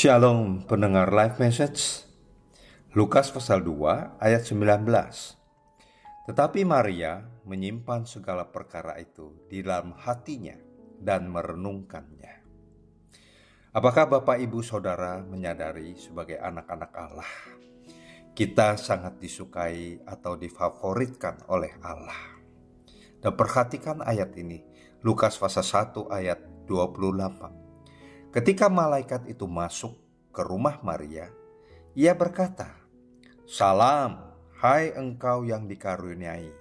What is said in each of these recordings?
Shalom pendengar live message. Lukas pasal 2 ayat 19 Tetapi Maria menyimpan segala perkara itu di dalam hatinya dan merenungkannya. Apakah Bapak Ibu Saudara menyadari sebagai anak-anak Allah kita sangat disukai atau difavoritkan oleh Allah? Dan perhatikan ayat ini Lukas pasal 1 ayat 28 Ketika malaikat itu masuk ke rumah Maria, ia berkata, "Salam, hai engkau yang dikaruniai,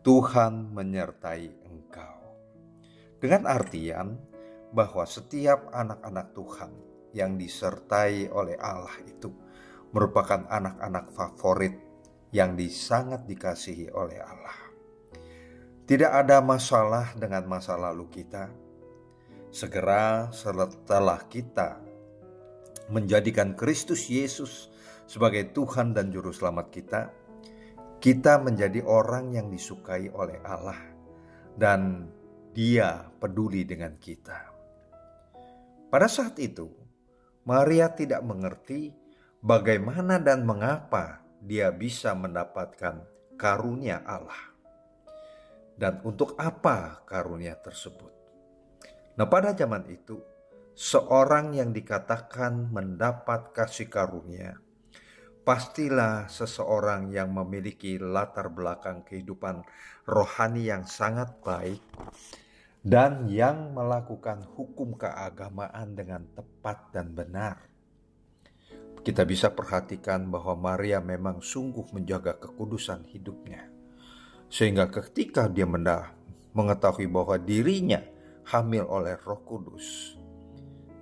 Tuhan menyertai engkau." Dengan artian bahwa setiap anak-anak Tuhan yang disertai oleh Allah itu merupakan anak-anak favorit yang disangat dikasihi oleh Allah. Tidak ada masalah dengan masa lalu kita. Segera setelah kita menjadikan Kristus Yesus sebagai Tuhan dan Juru Selamat kita, kita menjadi orang yang disukai oleh Allah, dan Dia peduli dengan kita. Pada saat itu, Maria tidak mengerti bagaimana dan mengapa dia bisa mendapatkan karunia Allah, dan untuk apa karunia tersebut. Nah, pada zaman itu, seorang yang dikatakan mendapat kasih karunia, pastilah seseorang yang memiliki latar belakang kehidupan rohani yang sangat baik dan yang melakukan hukum keagamaan dengan tepat dan benar. Kita bisa perhatikan bahwa Maria memang sungguh menjaga kekudusan hidupnya, sehingga ketika dia mendah mengetahui bahwa dirinya hamil oleh Roh Kudus,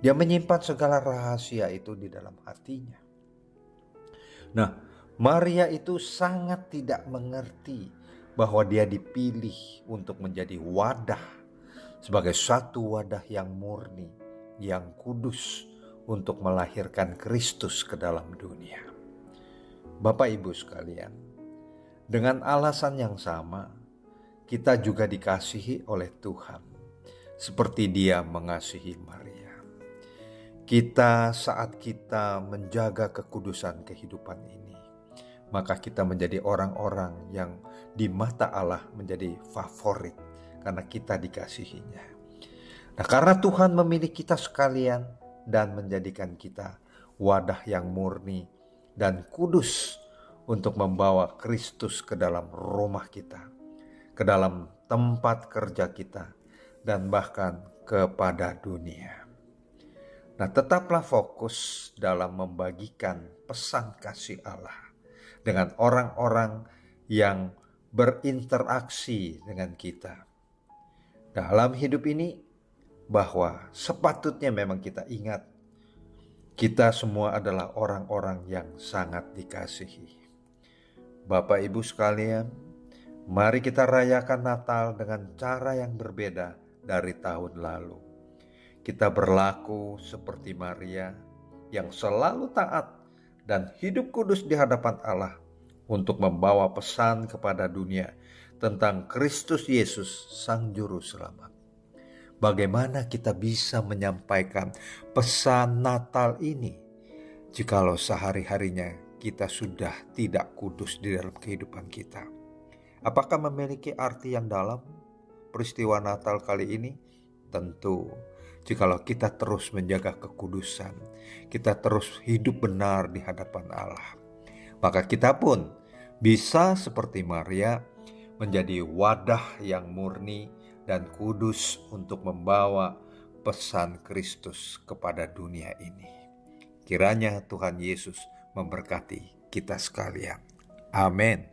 dia menyimpan segala rahasia itu di dalam hatinya. Nah, Maria itu sangat tidak mengerti bahwa dia dipilih untuk menjadi wadah sebagai satu wadah yang murni, yang kudus untuk melahirkan Kristus ke dalam dunia. Bapak Ibu sekalian, dengan alasan yang sama, kita juga dikasihi oleh Tuhan, seperti Dia mengasihi Maria kita saat kita menjaga kekudusan kehidupan ini, maka kita menjadi orang-orang yang di mata Allah menjadi favorit karena kita dikasihinya. Nah, karena Tuhan memilih kita sekalian dan menjadikan kita wadah yang murni dan kudus untuk membawa Kristus ke dalam rumah kita, ke dalam tempat kerja kita, dan bahkan kepada dunia. Nah, tetaplah fokus dalam membagikan pesan kasih Allah dengan orang-orang yang berinteraksi dengan kita. Dalam hidup ini, bahwa sepatutnya memang kita ingat, kita semua adalah orang-orang yang sangat dikasihi. Bapak, ibu sekalian, mari kita rayakan Natal dengan cara yang berbeda dari tahun lalu kita berlaku seperti Maria yang selalu taat dan hidup kudus di hadapan Allah untuk membawa pesan kepada dunia tentang Kristus Yesus Sang Juru Selamat. Bagaimana kita bisa menyampaikan pesan Natal ini jikalau sehari-harinya kita sudah tidak kudus di dalam kehidupan kita? Apakah memiliki arti yang dalam peristiwa Natal kali ini? Tentu Jikalau kita terus menjaga kekudusan, kita terus hidup benar di hadapan Allah, maka kita pun bisa seperti Maria menjadi wadah yang murni dan kudus untuk membawa pesan Kristus kepada dunia ini. Kiranya Tuhan Yesus memberkati kita sekalian. Amin.